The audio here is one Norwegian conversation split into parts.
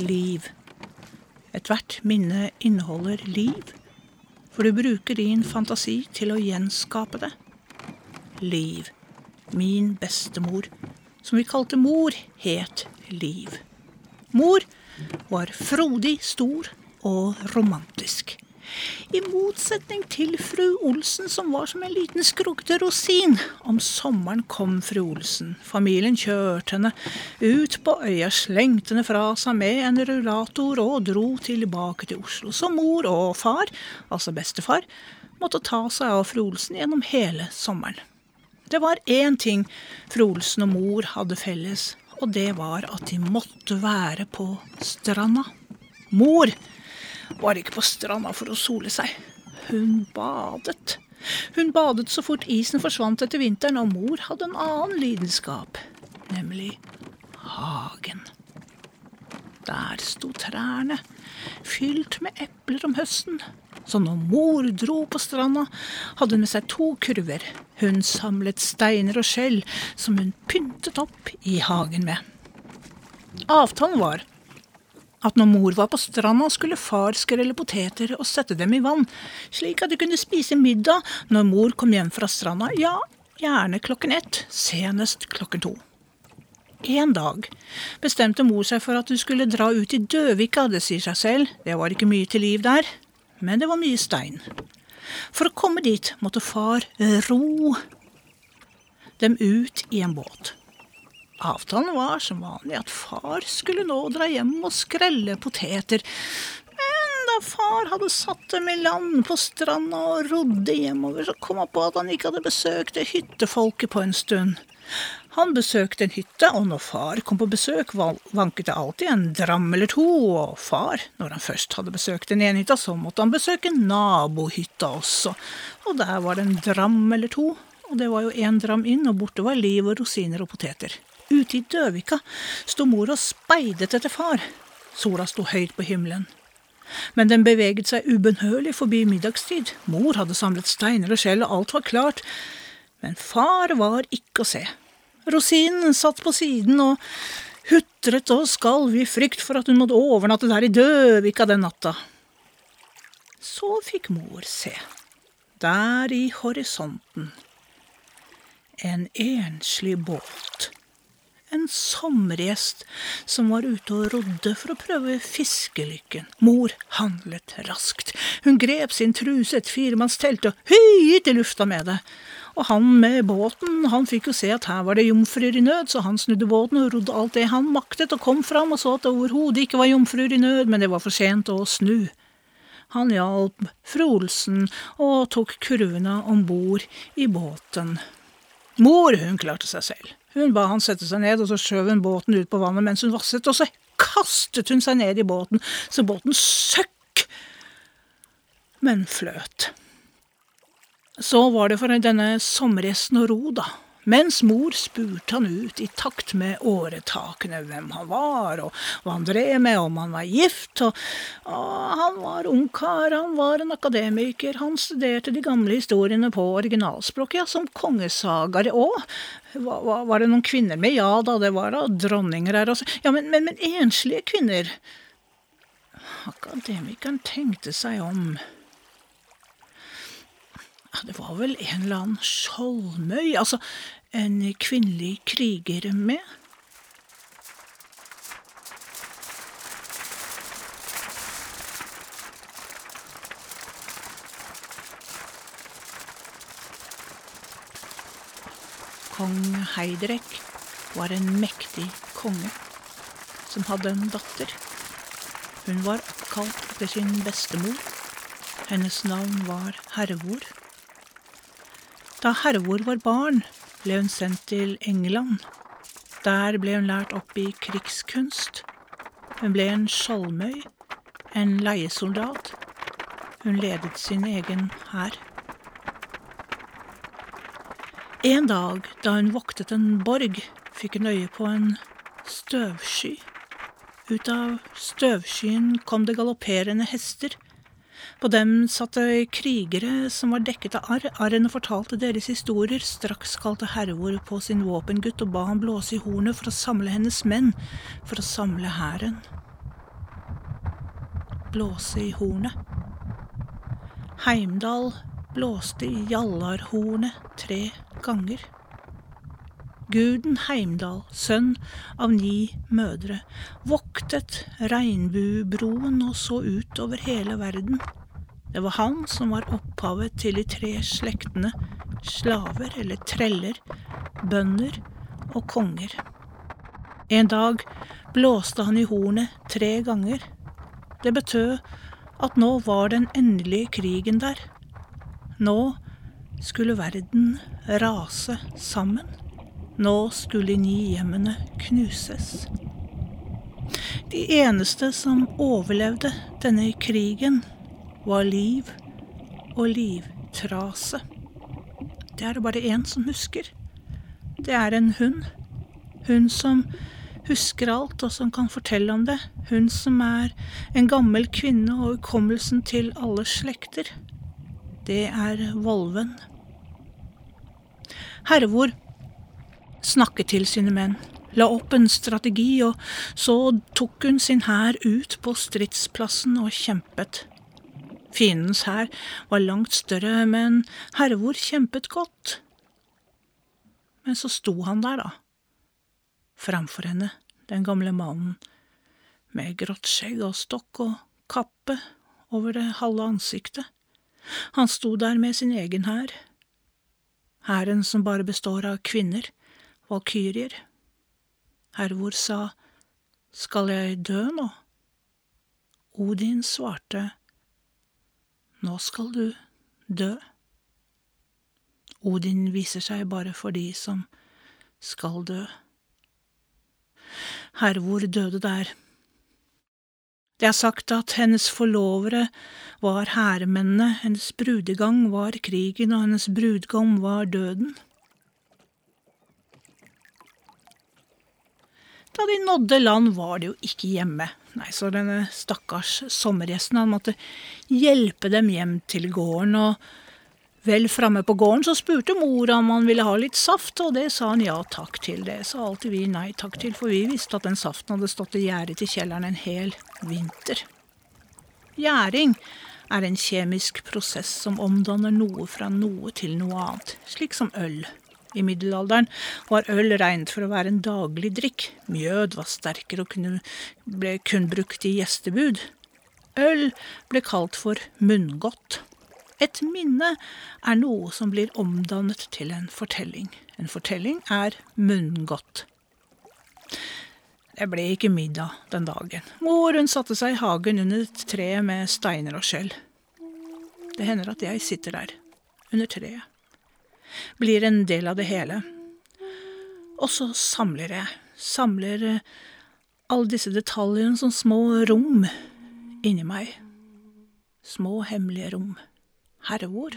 Liv. Ethvert minne inneholder liv, for du bruker din fantasi til å gjenskape det. Liv. Min bestemor, som vi kalte mor, het Liv. Mor var frodig, stor og romantisk. I motsetning til fru Olsen, som var som en liten skrukkete rosin. Om sommeren kom fru Olsen. Familien kjørte henne ut på øya, slengte henne fra seg med en rullator og dro tilbake til Oslo. Så mor og far, altså bestefar, måtte ta seg av fru Olsen gjennom hele sommeren. Det var én ting fru Olsen og mor hadde felles, og det var at de måtte være på stranda. Mor var ikke på stranda for å sole seg. Hun badet. Hun badet så fort isen forsvant etter vinteren, og mor hadde en annen lidenskap, nemlig hagen. Der sto trærne, fylt med epler om høsten. Så når mor dro på stranda, hadde hun med seg to kurver. Hun samlet steiner og skjell som hun pyntet opp i hagen med. Avtalen var at når mor var på stranda, skulle far skrelle poteter og sette dem i vann, slik at de kunne spise middag når mor kom hjem fra stranda, ja, gjerne klokken ett, senest klokken to. En dag bestemte mor seg for at hun skulle dra ut i Døvika, det sier seg selv, det var ikke mye til liv der, men det var mye stein. For å komme dit måtte far ro dem ut i en båt. Avtalen var som vanlig at far skulle nå dra hjem og skrelle poteter. Men da far hadde satt dem i land på stranda og rodde hjemover, så kom han på at han ikke hadde besøkt hyttefolket på en stund. Han besøkte en hytte, og når far kom på besøk, vanket det alltid en dram eller to, og far, når han først hadde besøkt den ene hytta, så måtte han besøke nabohytta også, og der var det en dram eller to, og det var jo én dram inn, og borte var liv og rosiner og poteter. Ute i Døvika sto mor og speidet etter far. Sola sto høyt på himmelen. Men den beveget seg ubønnhørlig forbi middagstid. Mor hadde samlet steiner og skjell, og alt var klart. Men far var ikke å se. Rosinen satt på siden og hutret og skalv i frykt for at hun måtte overnatte der i Døvika den natta. Så fikk mor se. Der i horisonten. En enslig båt en sommergjest som var ute og rodde for å prøve fiskelykken. Mor handlet raskt. Hun grep sin truse, et firemannstelt, og høyet i lufta med det. Og han med båten, han fikk jo se at her var det jomfruer i nød, så han snudde båten og rodde alt det han maktet, og kom fram og så at det overhodet ikke var jomfruer i nød, men det var for sent å snu. Han hjalp fru Olsen og tok kurvene om bord i båten. Mor, hun klarte seg selv. Hun ba han sette seg ned, og så skjøv hun båten ut på vannet mens hun vasset, og så kastet hun seg ned i båten, så båten søkk, men fløt. Så var det for denne sommergjesten å ro, da. Mens mor spurte han ut i takt med åretakene hvem han var, og hva han drev med, om han var gift, og, og han var ungkar, han var en akademiker, han studerte de gamle historiene på originalspråket, ja, som kongesagaer òg. Var, var, det noen kvinner med? Ja da, det var da dronninger her også. Ja, men, men, men enslige kvinner? Akademikeren tenkte seg om. Ja, det var vel en eller annen Skjoldmøy, altså en kvinnelig kriger med. Kong Heidrek var en mektig konge som hadde en datter. Hun var oppkalt etter sin bestemor. Hennes navn var Hervor. Da Hervor var barn, ble hun sendt til England. Der ble hun lært opp i krigskunst. Hun ble en skjoldmøy, en leiesoldat. Hun ledet sin egen hær. En dag da hun voktet en borg, fikk hun øye på en støvsky. Ut av støvskyen kom det galopperende hester. På dem satt det krigere som var dekket av arr. Arrene fortalte deres historier. Straks kalte Hervor på sin våpengutt og ba ham blåse i hornet for å samle hennes menn, for å samle hæren. Blåse i hornet. Heimdal blåste i jallarhornet tre ganger. Guden Heimdal, sønn av ni mødre, voktet regnbuebroen og så ut over hele verden. Det var han som var opphavet til de tre slektene slaver eller treller, bønder og konger. En dag blåste han i hornet tre ganger. Det betød at nå var den endelige krigen der. Nå skulle verden rase sammen. Nå skulle ni hjemmene knuses. De eneste som overlevde denne krigen, var liv og livtrase. Det er det bare én som husker. Det er en hund. Hun som husker alt, og som kan fortelle om det. Hun som er en gammel kvinne og hukommelsen til alle slekter. Det er Volven. Hervor snakket til sine menn, la opp en strategi, og så tok hun sin hær ut på stridsplassen og kjempet. Fiendens hær var langt større, men Hervor kjempet godt. Men så sto han der, da, framfor henne, den gamle mannen, med grått skjegg og stokk og kappe over det halve ansiktet. Han sto der med sin egen hær, hæren som bare består av kvinner, valkyrier. Hervor sa, Skal jeg dø nå? Odin svarte, nå skal du dø. Odin viser seg bare for de som skal dø. Hervor døde der. Det er sagt at hennes forlovere var hærmennene, hennes brudgang var krigen, og hennes brudgom var døden. Da de nådde land, var de jo ikke hjemme. Nei, så denne stakkars sommergjesten, han måtte hjelpe dem hjem til gården, og vel framme på gården så spurte mora om han ville ha litt saft, og det sa han ja takk til. Det sa alltid vi nei takk til, for vi visste at den saften hadde stått i gjerdet i kjelleren en hel vinter. Gjæring er en kjemisk prosess som omdanner noe fra noe til noe annet, slik som øl. I middelalderen var øl regnet for å være en daglig drikk. Mjød var sterkere og kunne, ble kun brukt i gjestebud. Øl ble kalt for munngodt. Et minne er noe som blir omdannet til en fortelling. En fortelling er munngodt. Det ble ikke middag den dagen. Mor hun satte seg i hagen under et tre med steiner og skjell. Det hender at jeg sitter der, under treet blir en del av det hele. Og så samler jeg. Samler eh, alle disse detaljene som små rom inni meg. Små, hemmelige rom. Hervor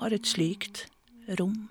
har et slikt rom.